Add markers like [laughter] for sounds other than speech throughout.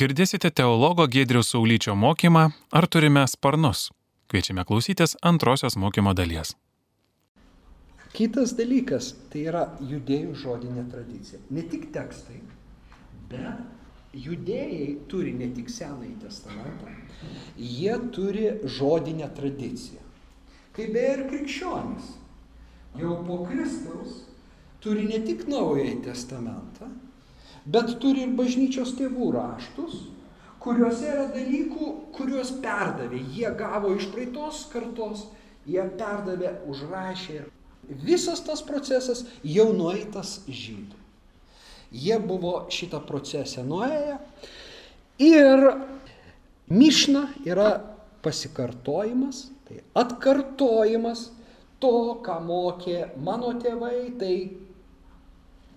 Girdėsite teologo Gedriaus Saulyčio mokymą Ar turime sparnus? Kviečiame klausytis antrosios mokymo dalies. Kitas dalykas tai yra judėjų žodinė tradicija. Ne tik tekstai, bet judėjai turi ne tik Senąjį testamentą, jie turi žodinę tradiciją. Kaip beje ir krikščionis. Jau po Kristaus turi ne tik Naująjį testamentą, bet turi ir bažnyčios tėvų raštus, kuriuose yra dalykų, kuriuos perdavė. Jie gavo iš praeitos kartos, jie perdavė, užrašė. Visas tas procesas jau nueitas žydų. Jie buvo šitą procesą nuėję ir mišna yra pasikartojimas, tai atkartojimas to, ką mokė mano tėvai, tai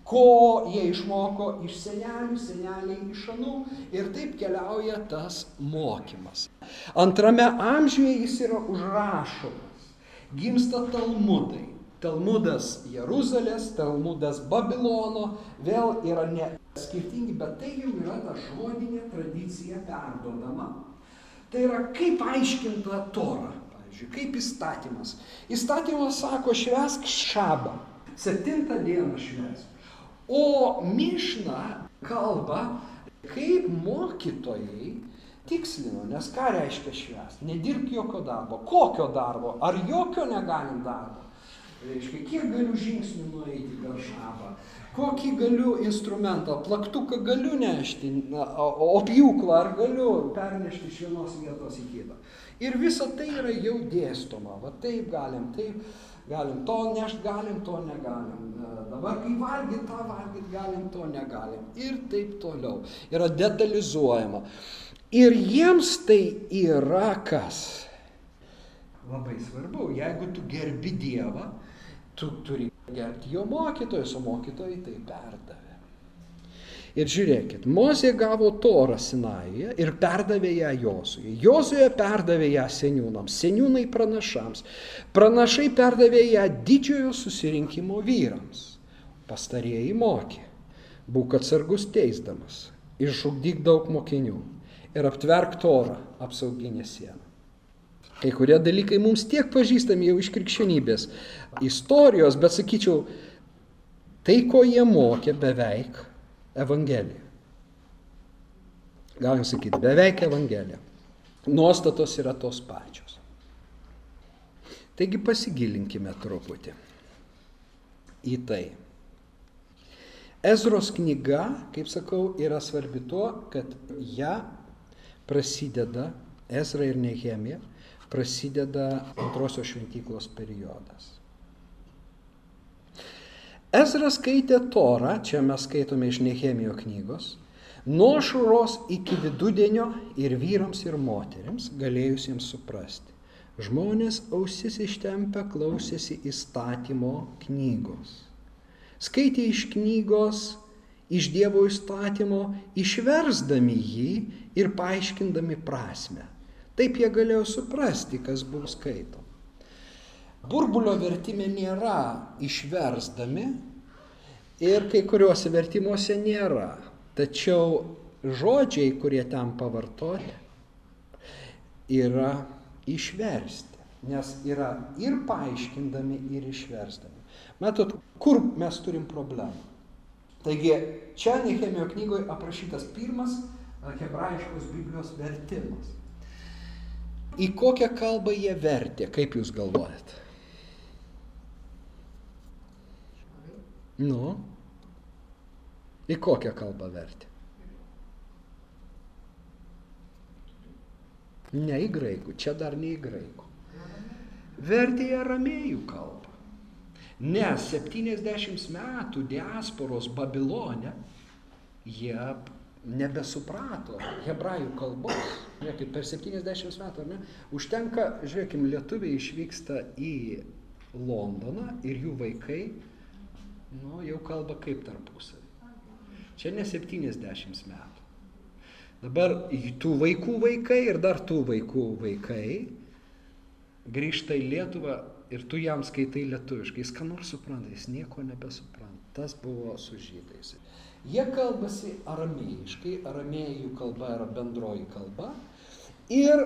ko jie išmoko iš senelių, seneliai iš anų ir taip keliauja tas mokymas. Antrame amžiuje jis yra užrašomas. Gimsta Talmudai. Talmudas Jeruzalės, Talmudas Babilono, vėl yra ne skirtingi, bet tai jau yra ta žodinė tradicija perdodama. Tai yra kaip aiškinta Tora, pavyzdžiui, kaip įstatymas. Įstatymas sako, švesk šabą, septintą dieną švesk. O Mišna kalba, kaip mokytojai tikslino, nes ką reiškia švęs? Nedirk jokio darbo. Kokio darbo? Ar jokio negalim darbo? Reiškia, kiek galiu žingsnių nueiti per šabą, kokį galiu instrumentą, plaktuką galiu nešti, o pjūklą ar galiu pernešti iš vienos vietos į kitą. Ir visa tai yra jau dėstoma, va taip galim, taip galim, to nešt galim, to negalim dabar kai valgyt tą valgyt galim, to negalim. Ir taip toliau. Yra detalizuojama. Ir jiems tai yra kas? Labai svarbu, jeigu tu gerbi Dievą, tu turi gerbti jo mokytojus, o mokytojai tai perdavė. Ir žiūrėkit, Mozė gavo Torą Sinajuje ir perdavė ją Jozuje. Jozuje perdavė ją seniūnams, seniūnai pranašams. Pranašai perdavė ją didžiojo susirinkimo vyrams pastarieji mokė. Būk atsargus teisdamas, išžugdyk daug mokinių ir aptverk torą apsauginę sieną. Kai kurie dalykai mums tiek pažįstami jau iš krikščionybės istorijos, bet sakyčiau, tai, ko jie mokė, beveik Evangelija. Galim sakyti, beveik Evangelija. Nuostatos yra tos pačios. Taigi pasigilinkime truputį į tai. Ezros knyga, kaip sakau, yra svarbi tuo, kad ją prasideda, Ezra ir Nehemija, prasideda antrosios šventyklos periodas. Ezra skaitė Torą, čia mes skaitome iš Nehemijo knygos, nuo šuros iki vidudienio ir vyrams ir moteriams galėjusiems suprasti. Žmonės ausis ištempę klausėsi įstatymo knygos skaitė iš knygos, iš Dievo įstatymo, išversdami jį ir paaiškindami prasme. Taip jie galėjo suprasti, kas buvo skaito. Burbulio vertime nėra išversdami ir kai kuriuose vertimuose nėra. Tačiau žodžiai, kurie ten pavartoti, yra išversti, nes yra ir paaiškindami, ir išversdami. Matot, kur mes turim problemą? Taigi, čia Nehemijo knygoje aprašytas pirmas hebrajiškos Biblijos vertimas. Į kokią kalbą jie vertė, kaip jūs galvojat? Nu, į kokią kalbą vertė? Ne į graikų, čia dar ne į graikų. Vertė į aramėjų kalbą. Nes 70 metų diasporos Babilone jie nebesuprato hebrajų kalbos. Žiūrėkit, per 70 metų, ar ne? Užtenka, žiūrėkim, lietuviai išvyksta į Londoną ir jų vaikai, nu, jau kalba kaip tarpusavį. Čia ne 70 metų. Dabar tų vaikų vaikai ir dar tų vaikų vaikai grįžta į Lietuvą ir tu jam skaitai lietuviškai, jis ką nors supranta, jis nieko nebesupranta. Tas buvo su žydais. Jie kalbasi aramėjiškai, aramėjų kalba yra bendroji kalba ir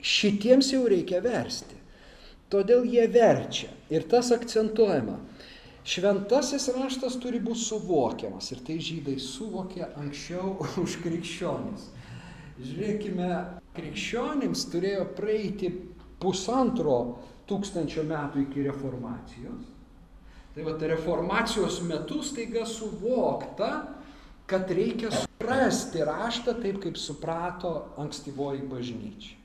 šitiems jau reikia versti. Todėl jie verčia ir tas akcentuojama. Šventasis raštas turi būti suvokiamas ir tai žydai suvokė anksčiau [laughs] už krikščionis. Žiūrėkime, krikščionims turėjo praeiti pusantro tūkstančio metų iki reformacijos. Tai va, reformacijos metu staiga suvokta, kad reikia suprasti raštą taip, kaip suprato ankstyvoji bažnyčia.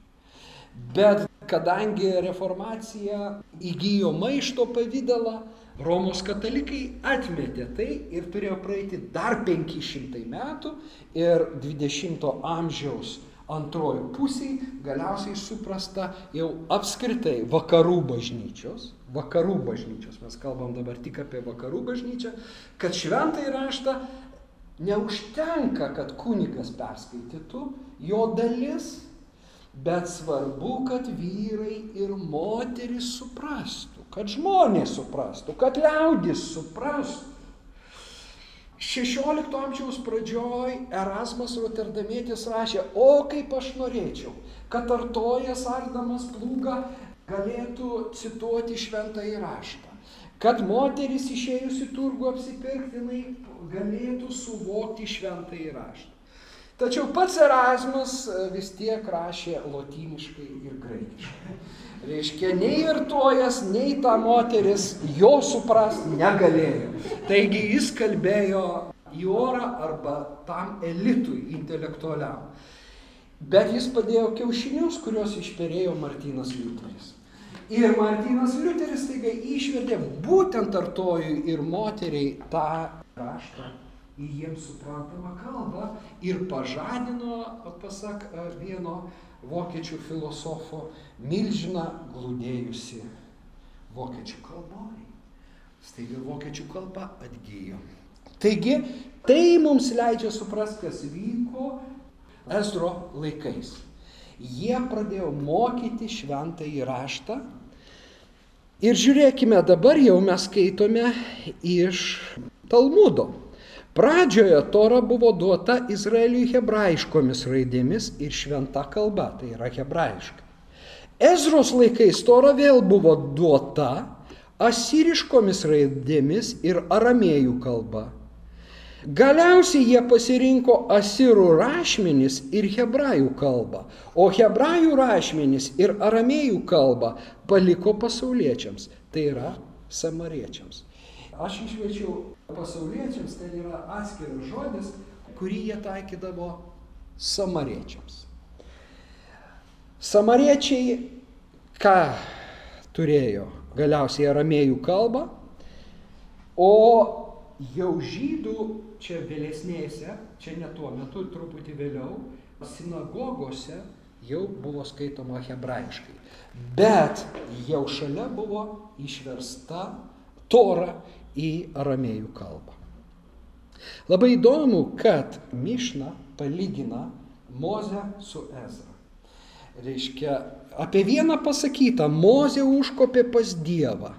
Bet kadangi reformacija įgyjo maišto pavydalą, Romos katalikai atmetė tai ir turėjo praeiti dar 500 metų ir 20 amžiaus antroji pusiai galiausiai suprasta jau apskritai vakarų bažnyčios, vakarų bažnyčios, mes kalbam dabar tik apie vakarų bažnyčią, kad šventai raštą neužtenka, kad kunigas perskaitytų, jo dalis Bet svarbu, kad vyrai ir moteris suprastų, kad žmonės suprastų, kad liaudis suprastų. 16 amžiaus pradžioj Erasmas Rotterdamietis rašė, o kaip aš norėčiau, kad artojas ardamas plūgą galėtų cituoti šventą įraštą, kad moteris išėjusi turgu apsipirktinai galėtų suvokti šventą įraštą. Tačiau pats Erasmus e, vis tiek rašė lotyniškai ir graikiškai. Reiškia, nei virtuojas, nei ta moteris jo suprast negalėjo. Taigi jis kalbėjo į orą arba tam elitui intelektualiam. Bet jis padėjo kiaušinius, kuriuos išperėjo Martinas Liuteris. Ir Martinas Liuteris taiga išvertė būtent artojui ir moteriai tą raštą į jiems suprantamą kalbą ir pažadino, pasak vieno vokiečių filosofo, milžiną glūdėjusi vokiečių kalboje. Staiga vokiečių kalba atgyjo. Taigi, tai mums leidžia suprasti, kas vyko Ezro laikais. Jie pradėjo mokyti šventą įraštą. Ir žiūrėkime, dabar jau mes skaitome iš Talmudo. Pradžioje Tora buvo duota Izraeliui hebrajiškomis raidėmis ir šventa kalba, tai yra hebrajiška. Ezros laikais Tora vėl buvo duota asiriškomis raidėmis ir aramėjų kalba. Galiausiai jie pasirinko asirų rašmenis ir hebrajų kalbą, o hebrajų rašmenis ir aramėjų kalbą paliko pasauliečiams, tai yra samariečiams. Aš išvečiau pasauliečiams, ten yra atskiras žodis, kurį jie taikydavo samariečiams. Samariečiai ką turėjo? Galiausiai aramėjų kalbą, o jau žydų čia vėlesnėse, čia ne tuo metu, truputį vėliau, sinagogose jau buvo skaitoma hebrajiškai. Bet jau šalia buvo išversta Tora į aramėjų kalbą. Labai įdomu, kad Mišna palygina Mozę su Ezra. Reiškia, apie vieną pasakytą, Mozė užkopė pas Dievą.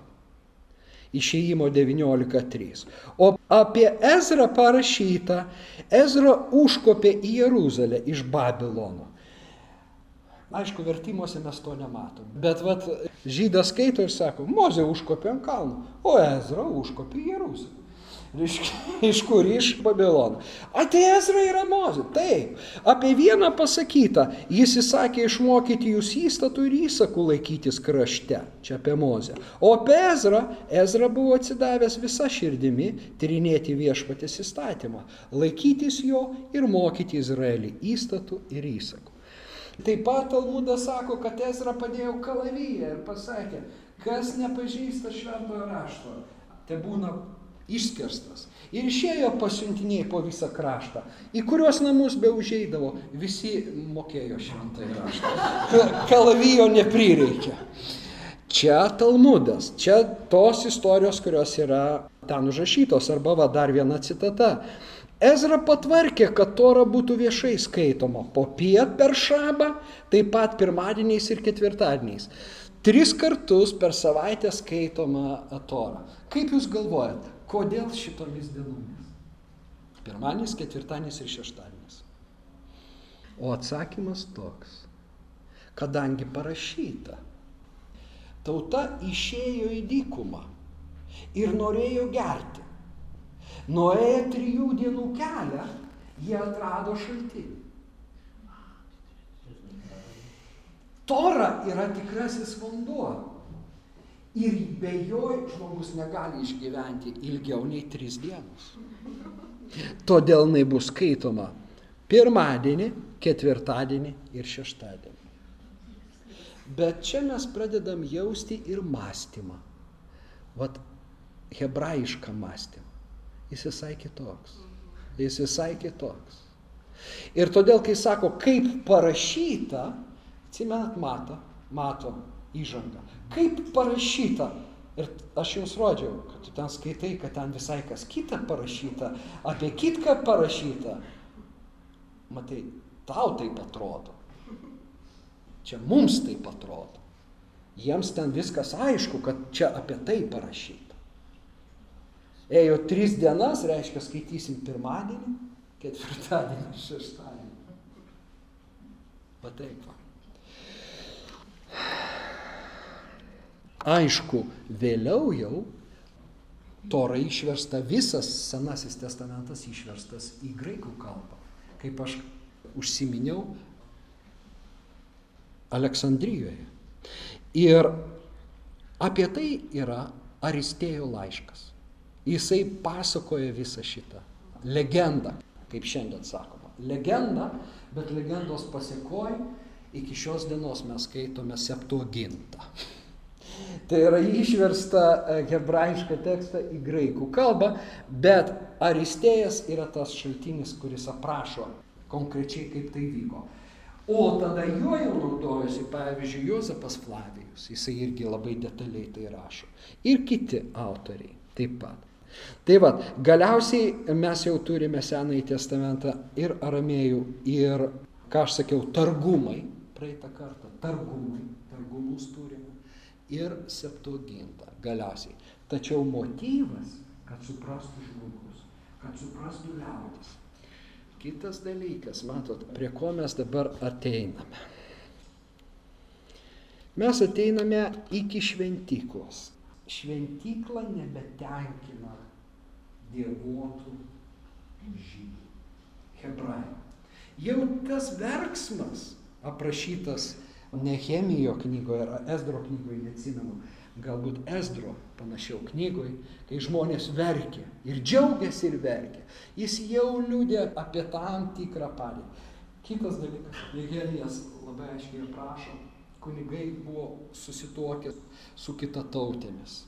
Išėjimo 19.3. O apie Ezrą parašyta, Ezra užkopė į Jeruzalę iš Babilono. Aišku, vertimuose mes to nematom. Bet vat, žydas skaito ir sako, Mozė užkopė ant kalno, o Ezra užkopė į Jeruzalę. Reiškia, [laughs] iš kur? Iš Babilono. A, tai Ezra yra Mozė. Taip. Apie vieną pasakyta, jis įsakė išmokyti jūs įstatų ir įsakų laikytis krašte. Čia apie Mozę. O apie Ezra, Ezra buvo atsidavęs visą širdimi tyrinėti viešpatės įstatymą, laikytis jo ir mokyti Izraelį įstatų ir įsakų. Taip pat Talmudas sako, kad Ezra padėjo kalavyje ir pasakė, kas nepažįsta šventojo rašto, te būna išskirstas. Ir išėjo pasiuntiniai po visą kraštą, į kuriuos namus be užeidavo, visi mokėjo šventąjį raštą. [laughs] Kalavijo neprireikė. Čia Talmudas, čia tos istorijos, kurios yra ten užrašytos, arba va dar viena citata. Ezra patvarkė, kad Tora būtų viešai skaitoma po piet per šabą, taip pat pirmadieniais ir ketvirtadieniais. Tris kartus per savaitę skaitoma Tora. Kaip Jūs galvojate, kodėl šitomis dienomis? Pirmadienis, ketvirtadienis ir šeštadienis. O atsakymas toks. Kadangi parašyta, tauta išėjo į dykumą ir norėjo gerti. Nuėję trijų dienų kelią, jie atrado šaltinį. Tora yra tikrasis vanduo. Ir be jo žmogus negali išgyventi ilgiau nei tris dienas. Todėl jinai bus skaitoma pirmadienį, ketvirtadienį ir šeštadienį. Bet čia mes pradedam jausti ir mąstymą. Vat hebrajišką mąstymą. Jis visai kitoks. Jis visai kitoks. Ir todėl, kai sako, kaip parašyta, atsimenat, mato, mato įžangą. Kaip parašyta. Ir aš jums rodžiau, kad tu ten skaitai, kad ten visai kas kita parašyta, apie kitką parašyta. Matai, tau taip atrodo. Čia mums taip atrodo. Jiems ten viskas aišku, kad čia apie tai parašyta. Ėjo tris dienas, reiškia, skaitysim pirmadienį, ketvirtadienį, šeštadienį. Pataip. Aišku, vėliau jau Tora išversta, visas Senasis testamentas išverstas į graikų kalbą. Kaip aš užsiminiau Aleksandrijoje. Ir apie tai yra Aristėjo laiškas. Jisai pasakoja visą šitą legendą, kaip šiandien sakoma. Legenda, bet legendos pasiekoj iki šios dienos mes skaitome septuagintą. Tai yra išversta e, hebrajišką tekstą į graikų kalbą, bet Aristėjas yra tas šaltinis, kuris aprašo konkrečiai, kaip tai vyko. O tada juo jau naudojasi, pavyzdžiui, Jozapas Flavijus, jisai irgi labai detaliai tai rašo. Ir kiti autoriai taip pat. Tai vad, galiausiai mes jau turime Senąjį testamentą ir aramėjų, ir, ką aš sakiau, targumai, praeitą kartą, targumai, targumus turime ir septuagintą galiausiai. Tačiau motyvas, kad suprastų žmogus, kad suprastų liaudis. Kitas dalykas, matot, prie ko mes dabar ateiname. Mes ateiname iki šventyklos. Šventykla nebetenkina dievotų žydų, hebrajų. Jau tas verksmas aprašytas Nehemijo knygoje ar Esdro knygoje, neatsimenu, galbūt Esdro panašiau knygoje, kai žmonės verkia ir džiaugiasi ir verkia. Jis jau liūdė apie tam tikrą padėtį. Kitas dalykas, Nehemijas labai aiškiai aprašo, kunigai buvo susituokę su kitatautėmis.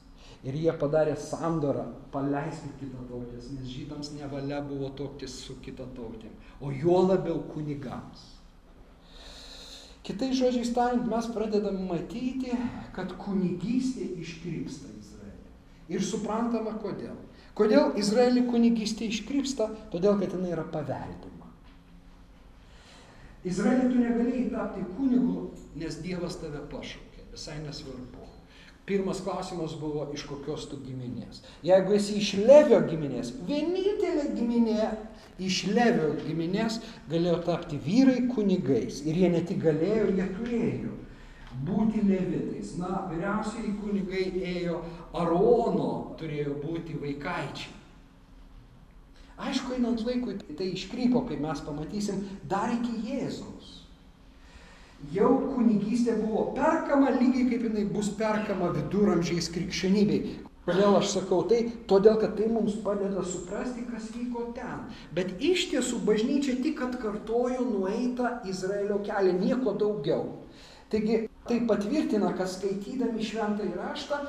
Ir jie padarė sandorą, paleiskit kitatautės, nes žydams nevalia buvo toktis su kitatautėm, o juo labiau kunigams. Kitais žodžiais tariant, mes pradedam matyti, kad kunigystė iškrypsta Izraelį. Ir suprantama kodėl. Kodėl Izraelį kunigystė iškrypsta? Todėl, kad jinai yra paveldima. Izraelį tu negalėjai tapti kunigu, nes Dievas tave pašaukė. Visai nesvarbu. Pirmas klausimas buvo, iš kokios tu giminės. Jeigu esi iš Levio giminės, vienintelė giminė iš Levio giminės galėjo tapti vyrai kunigais. Ir jie ne tik galėjo, jie turėjo būti levitais. Na, vyriausiai kunigai ėjo Arono, turėjo būti vaikaičiai. Aišku, einant laikui tai iškrypo, kaip mes pamatysim, dar iki Jėzaus. Jau kunigystė buvo perkama lygiai kaip jinai bus perkama viduramžiais krikščionybei. Kodėl aš sakau tai? Todėl, kad tai mums padeda suprasti, kas vyko ten. Bet iš tiesų bažnyčia tik atkartojo nueitą Izraelio kelią, nieko daugiau. Taigi tai patvirtina, kad skaitydami šventą įraštą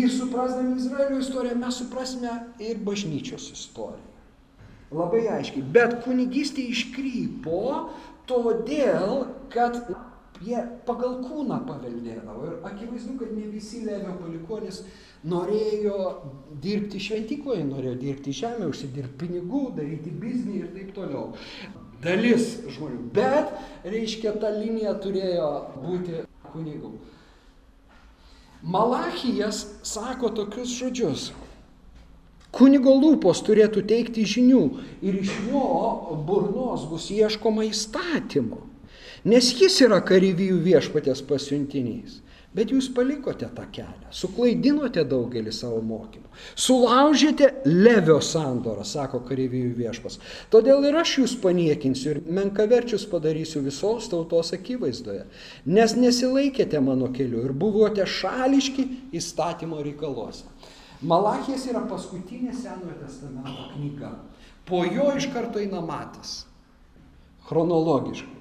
ir suprasdami Izraelio istoriją mes suprasime ir bažnyčios istoriją. Labai aiškiai. Bet kunigystė iškrypo todėl, kad jie pagal kūną paveldėdavo. Ir akivaizdu, kad ne visi Levio palikonis norėjo dirbti šventykloje, norėjo dirbti žemę, užsidirbti pinigų, daryti biznį ir taip toliau. Dalis žmonių. Bet, reiškia, ta linija turėjo būti kunigų. Malachijas sako tokius žodžius. Kunigo lūpos turėtų teikti žinių ir iš jo burnos bus ieškoma įstatymo, nes jis yra karyvijų viešpatės pasiuntinys. Bet jūs palikote tą kelią, suklaidinote daugelį savo mokymų, sulaužėte levio sandorą, sako kareivijų viešpas. Todėl ir aš jūs paniekinsiu ir menkaverčius padarysiu visos tautos akivaizdoje, nes nesilaikėte mano keliu ir buvote šališki įstatymo reikaluose. Malachijas yra paskutinė Senojo testamento knyga. Po jo iš karto eina matas. Chronologiškai.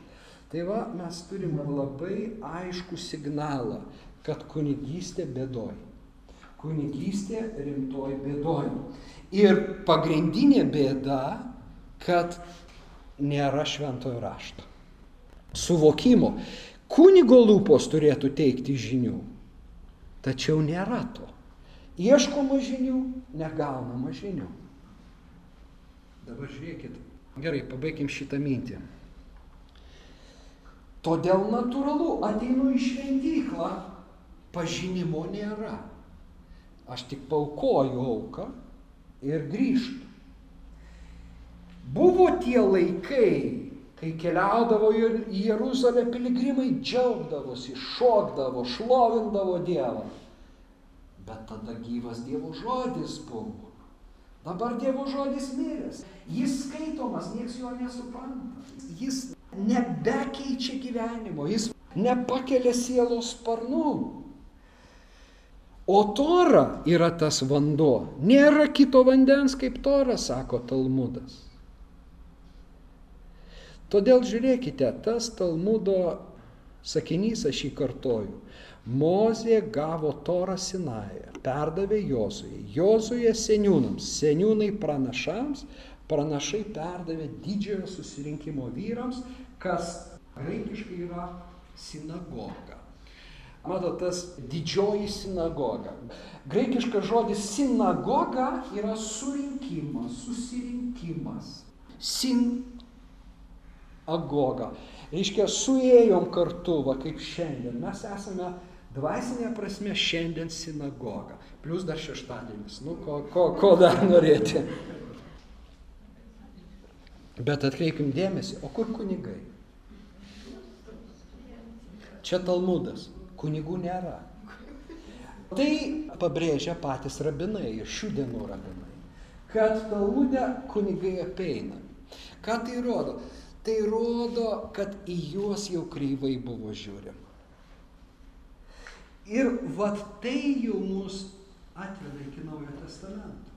Tai va, mes turim labai aišku signalą, kad kunigystė bėdoj. Kunigystė rimtoj bėdoj. Ir pagrindinė bėda, kad nėra šventojo rašto. Suvokimo. Kunigo lūpos turėtų teikti žinių. Tačiau nėra to. Ieškoma žinių, negaunama žinių. Dabar žiūrėkit. Gerai, pabaigim šitą mintį. Todėl natūralu, ateinu į šventyklą, pažinimo nėra. Aš tik paukoju auką ir grįžtu. Buvo tie laikai, kai keliaudavo į Jeruzalę piligrimai, džiaugdavosi, šokdavo, šlovindavo Dievą. Bet tada gyvas Dievo žodis buvo. Dabar Dievo žodis miręs. Jis skaitomas, nieks jo nesupranta. Jis nebekeičia gyvenimo, jis nepakelia sielos sparnų. O tora yra tas vanduo. Nėra kito vandens kaip tora, sako Talmudas. Todėl žiūrėkite, tas Talmudo sakinys aš jį kartoju. Mozė gavo torą Sinają, perdavė Jozuje, Jozuje seniūnams, seniūnai pranašams, pranašai perdavė didžiojo susirinkimo vyrams, kas graikiškai yra sinagoga. Matot, tas didžioji sinagoga. Graikiškas žodis sinagoga yra surinkimas, susirinkimas. Sinagoga. Reiškia, suėjom kartu, va kaip šiandien. Mes esame dvasinė prasme šiandien sinagoga. Plius dar šeštadienis. Nu, ko, ko, ko dar norėti. Bet atkreipim dėmesį, o kur kunigai? Čia Talmudas, kunigų nėra. Tai pabrėžia patys rabinai šių dienų rabinai, kad Talmude kunigai apeina. Ką tai rodo? Tai rodo, kad į juos jau kreivai buvo žiūrima. Ir vat tai jau mus atveda iki Naujojo testamento.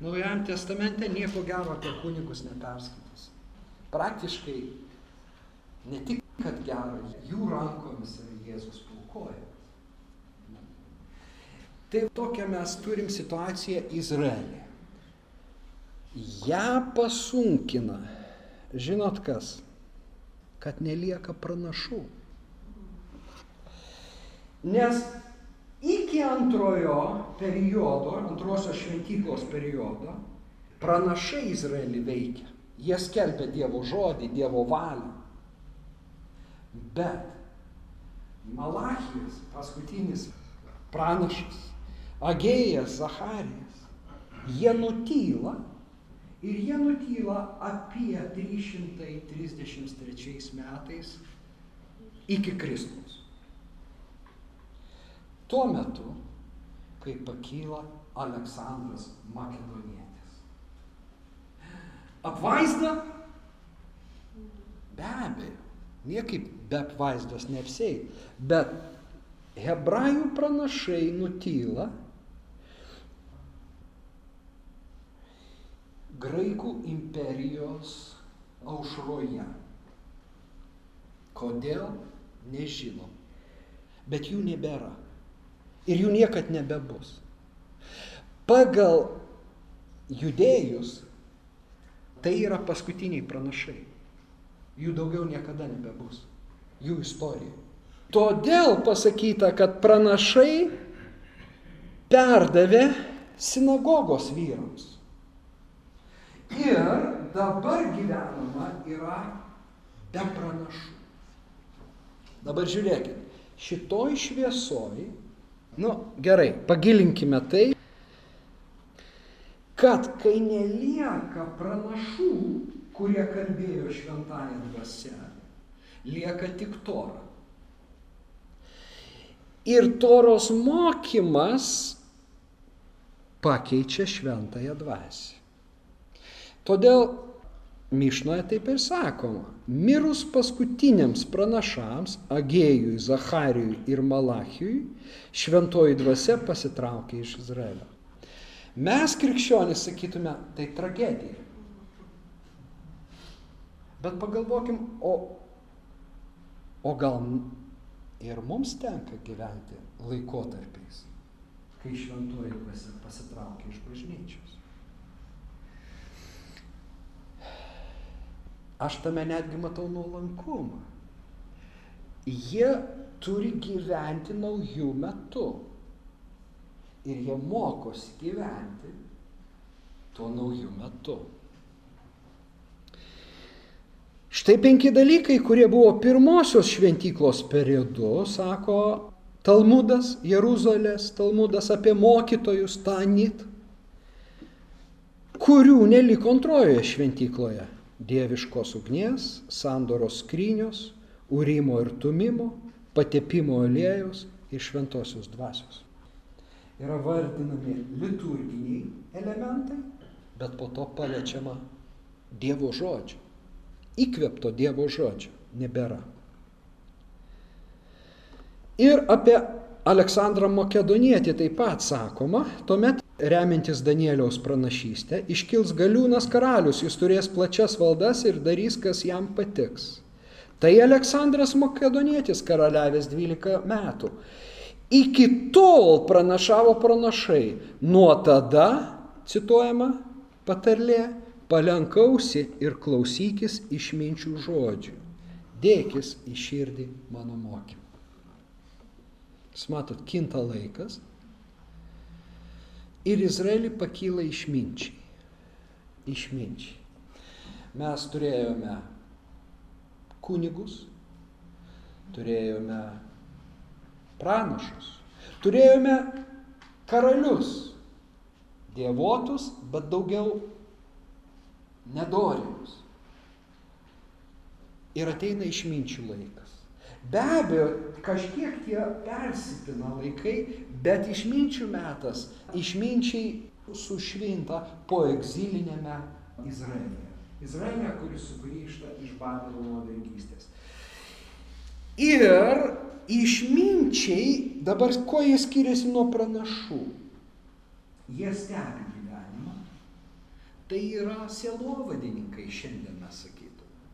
Naujajam testamente nieko gero apie kunigus neperskaitys. Praktiškai ne tik, kad gero, jų rankomis yra Jėzus paukoja. Tai tokią mes turim situaciją Izraelį. Ja pasunkina, žinot kas, kad nelieka pranašų. Nes iki antrojo periodo, antrosios šventyklos periodo, pranašai Izraelį veikia. Jie skelbia Dievo žodį, Dievo valią. Bet Malachijas, paskutinis pranašas, Agėjas, Zacharijas, jie nutyla ir jie nutyla apie 333 metais iki Kristaus. Tuo metu, kai pakyla Aleksandras Makedonietis. Apvaizda? Be abejo, niekaip be apvaizdos neapsėjai. Bet hebrajų pranašai nutyla graikų imperijos aušroje. Kodėl? Nežinom. Bet jų nebėra ir jų niekad nebebus. Pagal judėjus tai yra paskutiniai pranašai. Jų daugiau niekada nebebus. Jų istorija. Todėl pasakyta, kad pranašai perdavė sinagogos vyrams. Ir dabar gyvenama yra be pranašų. Dabar žiūrėkit, šitoj šviesoj Nu, gerai, pagilinkime tai. kad kai nelieka pranašų, kurie kalbėjo šventąją dvasę, lieka tik tora. Ir toros mokymas pakeičia šventąją dvasę. Todėl Mišnoje taip ir sakoma, mirus paskutiniams pranašams, Agėjui, Zacharijui ir Malachijui, šventoji dvasia pasitraukė iš Izraelio. Mes krikščionys sakytume, tai tragedija. Bet pagalvokim, o, o gal ir mums tenka gyventi laikotarpiais, kai šventoji dvasia pasitraukia iš bažnyčios. Aš tame netgi matau nuolankumą. Jie turi gyventi naujų metų. Ir jie mokosi gyventi tuo naujų metu. Štai penki dalykai, kurie buvo pirmosios šventyklos periodu, sako Talmudas, Jeruzalės, Talmudas apie mokytojus Tanit, kurių neliko antrojoje šventykloje dieviškos ugnies, sandoros skrynios, urimo ir tumimo, patepimo aliejus ir šventosios dvasios. Yra vardinami liturginiai elementai, bet po to paliečiama Dievo žodžio. Įkvepto Dievo žodžio nebėra. Ir apie Aleksandrą Makedonietį taip pat sakoma, tuomet Remintis Danieliaus pranašystę, iškils galiūnas karalius, jis turės plačias valdas ir darys, kas jam patiks. Tai Aleksandras Makedonietis karaliavęs 12 metų. Iki tol pranašavo pranašai. Nuo tada, cituojama patarlė, palenkausi ir klausykis išminčių žodžių. Dėkis į širdį mano mokymą. Jūs matot, kinta laikas, ir Izraelį pakyla išminčiai. Išminčiai. Mes turėjome kunigus, turėjome pranašus, turėjome karalius, dievotus, bet daugiau nedorimus. Ir ateina išminčių laikas. Be abejo, kažkiek tie persipina laikai, bet išminčių metas, išminčiai sušvinta po egzilinėme Izraelyje. Izraelė, kuris sugrįžta iš Babilono vergystės. Ir išminčiai, dabar kuo jie skiriasi nuo pranašų? Jie stebi gyvenimą. Tai yra sielovadininkai šiandien mes sakytume.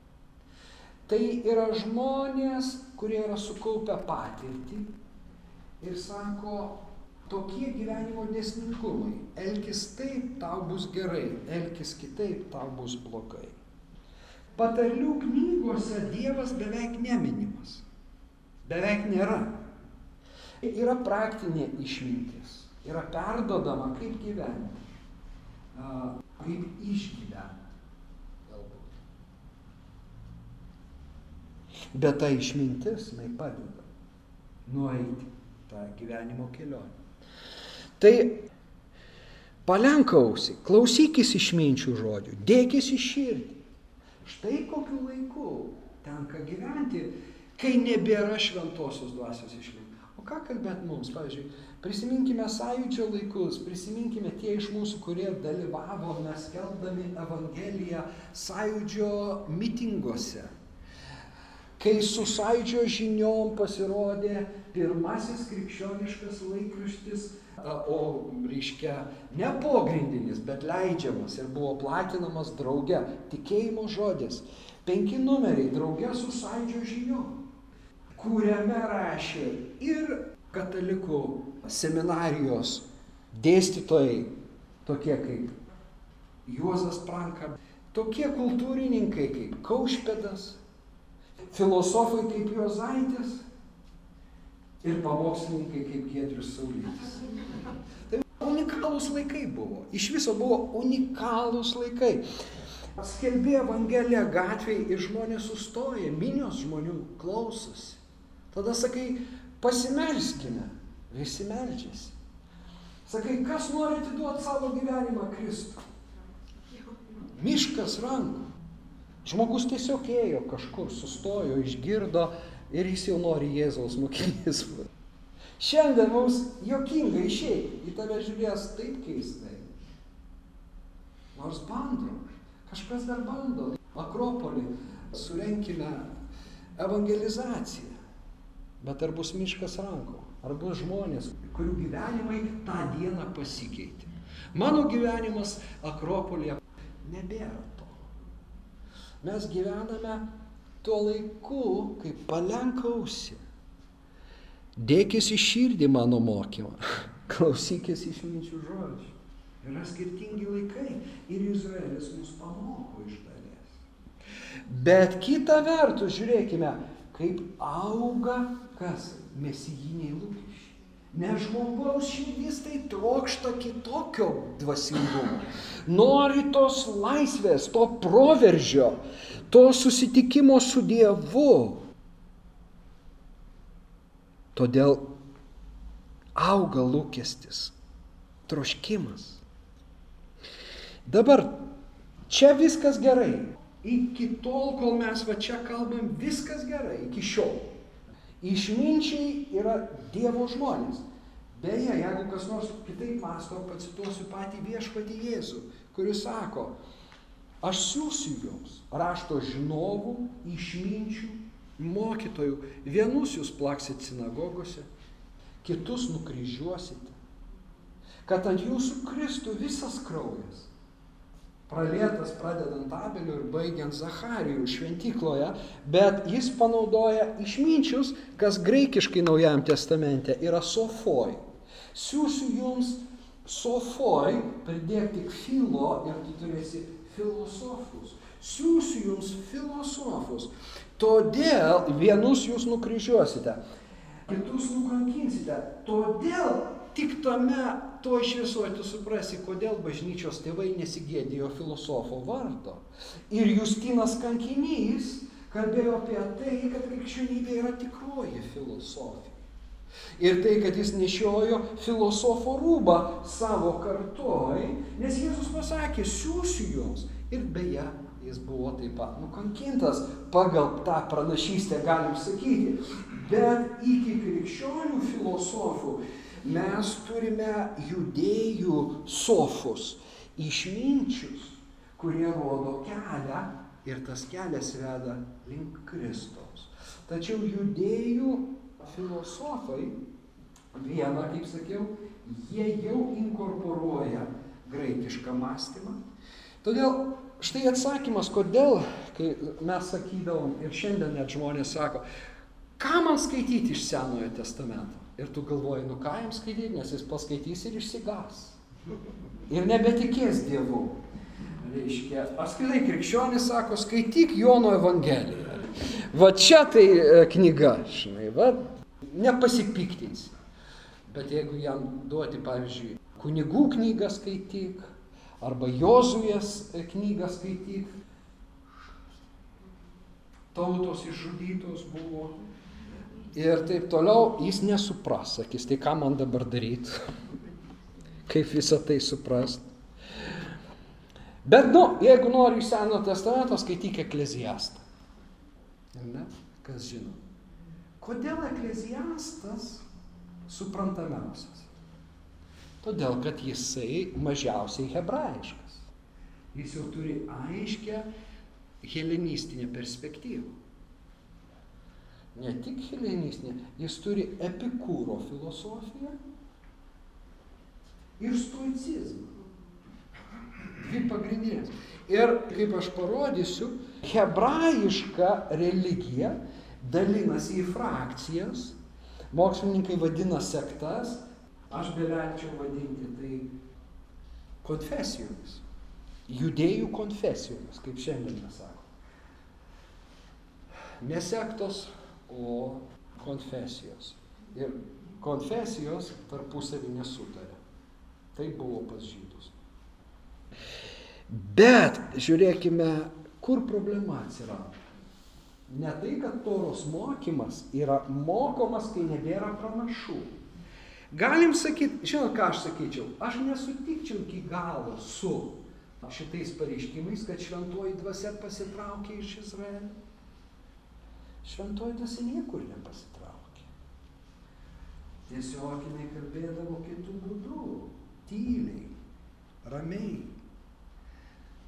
Tai yra žmonės, kurie yra sukaupę patirtį ir sako, tokie gyvenimo dėsningumai. Elkis taip, tau bus gerai, elkis kitaip, tau bus blogai. Patarlių knygose Dievas beveik neminimas. Beveik nėra. Yra praktinė išmintis. Yra perdodama, kaip gyventi. Kaip išgyventi. Bet ta išmintis, jinai padeda nueiti tą gyvenimo kelionę. Tai palenkausi, klausykis išminčių žodžių, dėkis į širdį. Štai kokiu laiku tenka gyventi, kai nebėra šventosios dvasios išminti. O ką kalbėt mums, pavyzdžiui, prisiminkime sąjūdžio laikus, prisiminkime tie iš mūsų, kurie dalyvavo, mes keldami Evangeliją sąjūdžio mitinguose kai su sąjūdžio žiniom pasirodė pirmasis krikščioniškas laikraštis, o reiškia ne pogrindinis, bet leidžiamas ir buvo platinamas drauge, tikėjimo žodis. Penki numeriai drauge su sąjūdžio žiniom, kuriame rašė ir katalikų seminarijos dėstytojai, tokie kaip Juozas Pranka, tokie kultūrininkai kaip Kaušpedas, filosofai kaip Juozaitis ir pamokslininkai kaip Giedrius Saulytis. Tai unikalūs laikai buvo. Iš viso buvo unikalūs laikai. Skelbė Evangeliją gatvėje ir žmonės sustoja, minios žmonių klausosi. Tada sakai, pasimelskime, visi melčiasi. Sakai, kas nori atiduoti savo gyvenimą Kristui? Miškas rankų. Žmogus tiesiog ėjo kažkur, sustojo, išgirdo ir jis jau nori Jėzaus mokinys. Šiandien mums jokinga išėjti, į tave žiūrės taip keistai. Nors bando, kažkas dar bando. Akropolį surenkime evangelizaciją. Bet ar bus miškas rankų, ar bus žmonės, kurių gyvenimai tą dieną pasikeitė. Mano gyvenimas Akropolėje nebėra to. Mes gyvename tuo laiku, kai palenkausi. Dėkis į širdį mano mokymą, [laughs] klausykis išminčių žodžių. Yra skirtingi laikai ir Izraelis mus pamoko iš dalies. Bet kita vertus, žiūrėkime, kaip auga kas? Mesijiniai lūkesčiai. Nes žmogaus širdis tai trokšta kitokio dvasingumo. Nori tos laisvės, to proveržio, to susitikimo su Dievu. Todėl auga lūkestis, troškimas. Dabar čia viskas gerai. Iki tol, kol mes va čia kalbam, viskas gerai, iki šiol. Išminčiai yra Dievo žmonės. Beje, jeigu kas nors kitaip masto, pacituosiu patį viešpatį Jėzų, kuris sako, aš siūsiu jums rašto žinovų, išminčių, mokytojų. Vienus jūs plaksit sinagogose, kitus nukryžiuosite, kad ant jūsų kristų visas kraujas pralietas pradedant Abeliu ir baigiant Zacharijų šventykloje, bet jis panaudoja išminčius, kas graikiškai Naujajam testamente yra sofoj. Siūsiu jums sofoj, pridėk tik filo ir tu turėsi filosofus. Siūsiu jums filosofus. Todėl vienus jūs nukryžiuosite, kitus nukankinsite. Todėl tik tame toj šviesoje tu suprasi, kodėl bažnyčios tėvai nesigėdėjo filosofo vardo. Ir Justinas kankinys kalbėjo apie tai, kad krikščionybė yra tikroji filosofija. Ir tai, kad jis nešiojo filosofo rūbą savo kartoj, nes Jėzus pasakė, siūsiu jums. Ir beje, jis buvo taip pat nukankintas pagal tą pranašystę, galim sakyti. Bet iki krikščionių filosofų mes turime judėjų sofus, išminčius, kurie rodo kelią ir tas kelias veda link Kristaus. Tačiau judėjų filosofai, viena, kaip sakiau, jie jau inkorporuoja graikišką mąstymą. Todėl štai atsakymas, kodėl, kai mes sakydavom ir šiandien net žmonės sako, ką man skaityti iš Senojo testamento? Ir tu galvoji, nu ką jam skaityti, nes jis paskaitys ir išsigas. Ir nebetikės Dievu. Reiškia, apskritai krikščionis sako, skaityk Jono Evangeliją. Va čia tai e, knyga, žinai, va, nepasipiktins. Bet jeigu jam duoti, pavyzdžiui, kunigų knygą skaityk, arba Jozuės e, knygą skaityk, tautos išžudytos buvo, ir taip toliau, jis nesupras, sakys, tai ką man dabar daryti, [laughs] kaip visą tai suprast. Bet, nu, jeigu nori iš Seno testamento, skaityk ekleziastą. Ne? Kas žino? Kodėl ekleziastas suprantamiausias? Todėl, kad jisai mažiausiai hebrajiškas. Jis jau turi aiškę helenistinę perspektyvą ne tik helenistinė, jis turi epikūro filosofiją ir stoicizmą. Dvi pagrindinės. Ir kaip aš parodysiu, hebrajiška religija dalinasi į frakcijas, mokslininkai vadina sektas, aš galėčiau vadinti tai konfesijomis, judėjų konfesijomis, kaip šiandien mes sakome. Nesektos o konfesijos. Ir konfesijos tarpusavį nesutarė. Tai buvo pas žydus. Bet žiūrėkime, kur problema atsirado. Ne tai, kad toros mokymas yra mokomas, kai nebėra pranašų. Galim sakyti, žinot, ką aš sakyčiau, aš nesutikčiau iki galo su šitais pareiškimais, kad šventoji dvasia pasitraukė iš Izraelio. Šventoji dvasia niekur nepasitraukė. Tiesiog jinai kalbėdavo kitų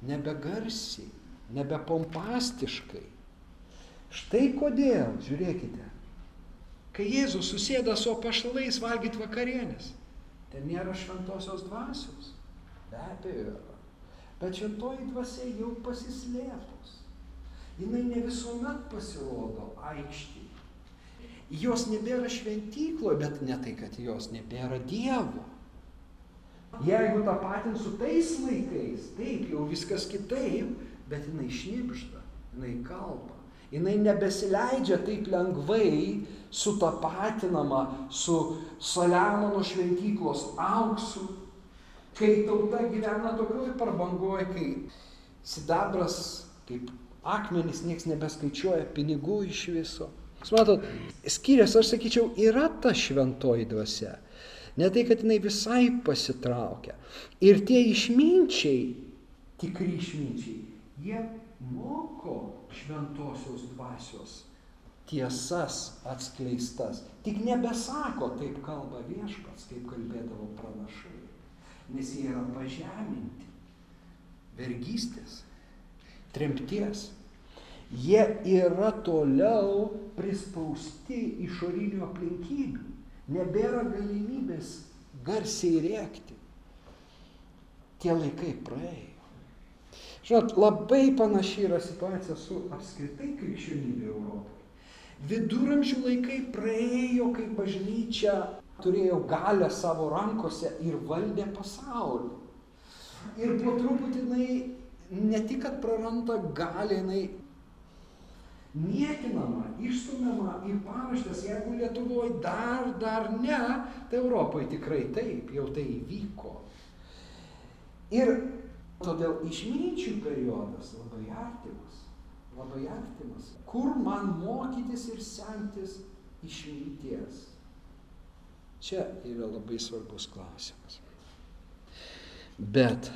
nebegarsiai, nebepompastiškai. Štai kodėl, žiūrėkite, kai Jėzus susėda su apaštalais valgyti vakarienės, ten nėra šventosios dvasios. Be abejo yra. Bet šventoji dvasia jau pasislėpus. Jis ne visuomet pasirodo aikštėje. Jos nebėra šventykloje, bet ne tai, kad jos nebėra Dievo. Jeigu tą patint su tais laikais, taip, jau viskas kitaip, bet jinai šnipžda, jinai kalba. Jinai nebesileidžia taip lengvai sutapatinama su Saliamono šventyklos auksu, kai tauta gyvena tokioj prabangoj, kai sidabras, kaip akmenys, nieks nebeskaičiuoja pinigų iš viso. Jūs matot, skiriasi, aš sakyčiau, yra ta šventoji dvasia. Ne tai, kad jinai visai pasitraukia. Ir tie išminčiai, tikri išminčiai, jie moko šventosios dvasios tiesas atskleistas. Tik nebesako, taip kalba viešpats, kaip kalbėdavo pranašai nes jie yra pažeminti. Vergystės, tremties. Jie yra toliau prispausti išorinių aplinkybių. Nebėra galimybės garsiai rėkti. Tie laikai praėjo. Žinot, labai panašiai yra situacija su apskritai krikščionybė Europoje. Viduramžių laikai praėjo, kai bažnyčia turėjo galę savo rankose ir valdė pasaulį. Ir po truputį jinai ne tik, kad praranda galę, jinai niekinama, išstumiama į paraštės, jeigu Lietuvoje dar, dar ne, tai Europoje tikrai taip, jau tai įvyko. Ir todėl išminčių periodas labai artimas, labai artimas. Kur man mokytis ir semtis išminties? Čia yra labai svarbus klausimas. Bet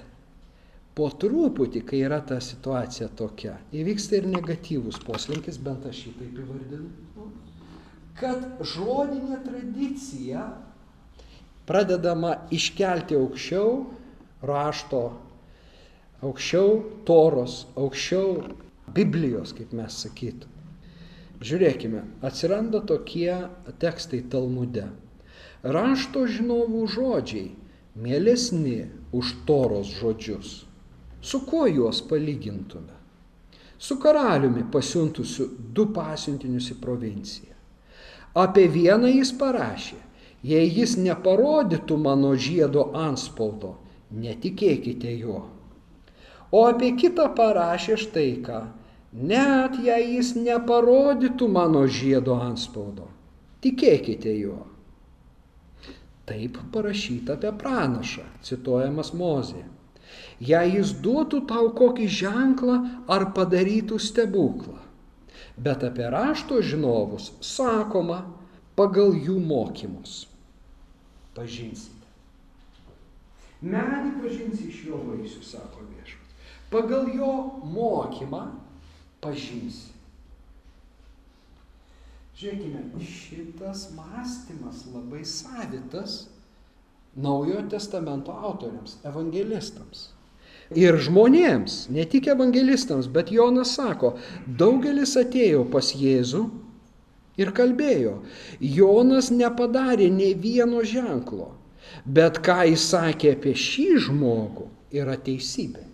po truputį, kai yra ta situacija tokia, įvyksta ir negatyvus poslinkis, bent aš jį taip įvardinu, kad žodinė tradicija pradedama iškelti aukščiau rašto, aukščiau toros, aukščiau Biblijos, kaip mes sakytume. Žiūrėkime, atsiranda tokie tekstai Talmude rašto žinovų žodžiai mielesni už toros žodžius. Su kuo juos palygintume? Su karaliumi pasiuntusiu du pasiuntinius į provinciją. Apie vieną jis parašė, jei jis neparodytų mano žiedo anspaudo, netikėkite juo. O apie kitą parašė štai ką, net jei jis neparodytų mano žiedo anspaudo, tikėkite juo. Taip parašyta apie pranašą, cituojamas Mozė. Jei jis duotų tau kokį ženklą ar padarytų stebuklą. Bet apie rašto žinovus sakoma pagal jų mokymus. Pažinsite. Medį pažinsi iš jo vaisių, sako viešpats. Pagal jo mokymą pažinsi. Žiūrėkime, šitas mąstymas labai savitas Naujojo testamento autoriams, evangelistams. Ir žmonėms, ne tik evangelistams, bet Jonas sako, daugelis atėjo pas Jėzų ir kalbėjo. Jonas nepadarė nei vieno ženklo, bet ką jis sakė apie šį žmogų yra teisybė.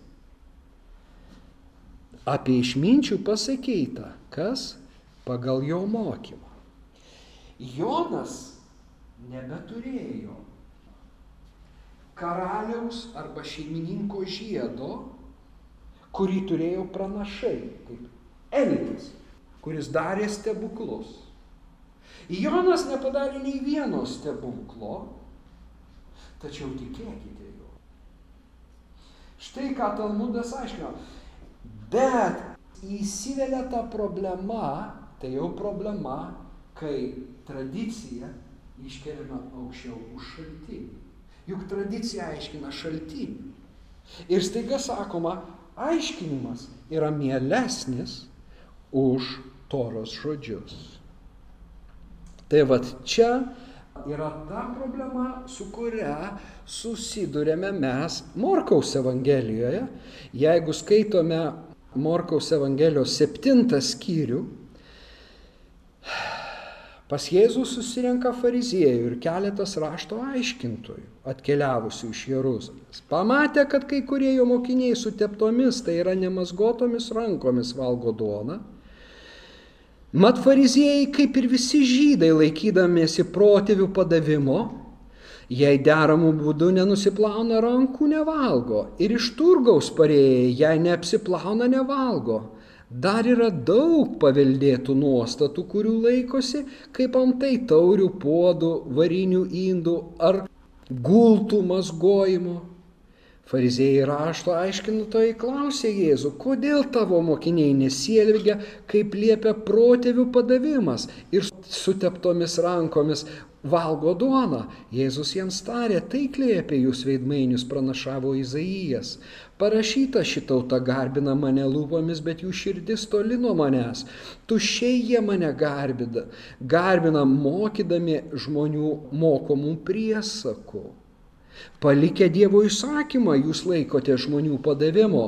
Apie išminčių pasakyta, kas pagal jo mokymą. Jonas nebeturėjo karaliaus arba šeimininko žiedo, kurį turėjo pranašai, kaip elitas, kuris darė stebuklus. Jonas nepadarė nei vieno stebuklo, tačiau tikėkite juo. Štai ką Talmudas aiškino. Bet įsivelia ta problema, tai jau problema, kai tradicija iškeliame aukščiau už šaltinį. Juk tradicija aiškina šaltinį. Ir staiga sakoma, aiškinimas yra mielesnis už toros žodžius. Tai vad čia yra ta problema, su kuria susidurėme mes Morkaus Evangelijoje. Jeigu skaitome Morkaus Evangelijos septintą skyrių, Pas Jėzų susirenka fariziejų ir keletas rašto aiškintojų, atkeliavusių iš Jeruzalės. Pamatė, kad kai kurie jo mokiniai su teptomis, tai yra nemasgotomis rankomis valgo duoną. Mat fariziejai, kaip ir visi žydai, laikydamiesi protėvių padavimo, jei deramų būdų nenusiplauna rankų, nevalgo. Ir iš turgaus parėjai, jei neapsiplauna, nevalgo. Dar yra daug paveldėtų nuostatų, kurių laikosi, kaip antai taurių puodų, varinių indų ar gultų mazgojimo. Fariziejai rašto aiškintojai klausė Jėzų, kodėl tavo mokiniai nesielgia, kaip liepia protėvių padavimas ir suteptomis rankomis valgo duoną. Jėzus jiems tarė, taikliai apie jūs veidmainius pranašavo Izaijas. Parašyta šitauta garbina mane lūpomis, bet jų širdis toli nuo manęs. Tušiai jie mane garbina, garbina mokydami žmonių mokomų priesakų. Palikę Dievo įsakymą, jūs laikote žmonių padavimo.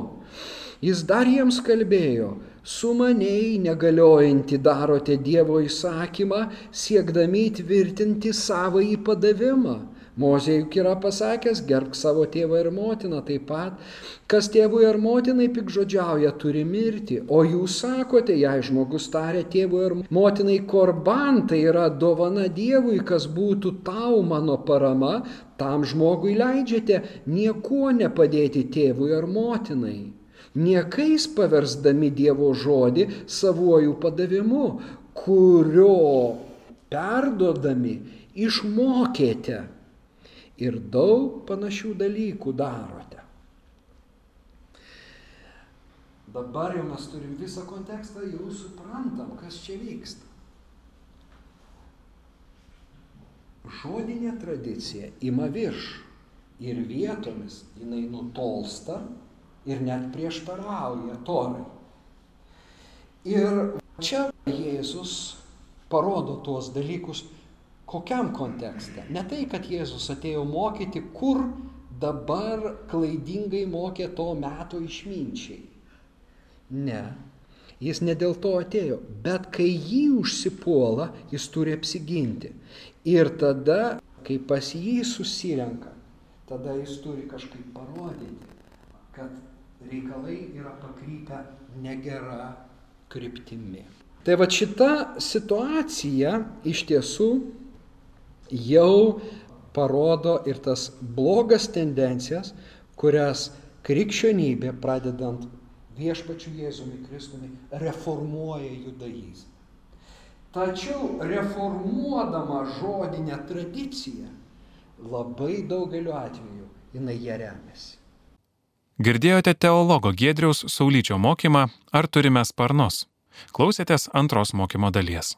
Jis dar jiems kalbėjo, sumaniai negaliojantį darote Dievo įsakymą, siekdami įtvirtinti savo įpadavimą. Mozė juk yra pasakęs, gerbk savo tėvą ir motiną taip pat, kas tėvui ar motinai pikžodžiauja turi mirti, o jūs sakote, jei žmogus tarė tėvui ir motinai korban, tai yra dovana Dievui, kas būtų tau mano parama, tam žmogui leidžiate niekuo nepadėti tėvui ar motinai niekais paversdami Dievo žodį savuoju padavimu, kurio perdodami išmokėte ir daug panašių dalykų darote. Dabar jau mes turim visą kontekstą, jau suprantam, kas čia vyksta. Žodinė tradicija ima virš ir vietomis jinai nutolsta ir net prieštarauja torai. Ir čia Jėzus parodo tuos dalykus kokiam kontekste. Ne tai, kad Jėzus atėjo mokyti, kur dabar klaidingai mokė to meto išminčiai. Ne. Jis ne dėl to atėjo, bet kai jį užsipuola, jis turi apsiginti. Ir tada, kai pas jį susirenka, tada jis turi kažkaip parodyti, kad reikalai yra pakrypę negera kryptimi. Tai va šita situacija iš tiesų jau parodo ir tas blogas tendencijas, kurias krikščionybė, pradedant viešpačiu Jėzumi Kristumi, reformuoja judaizmą. Tačiau reformuodama žodinę tradiciją, labai daugeliu atveju jinai ją remiasi. Girdėjote teologo Gedriaus Saulyčio mokymą Ar turime sparnus? Klausėtės antros mokymo dalies.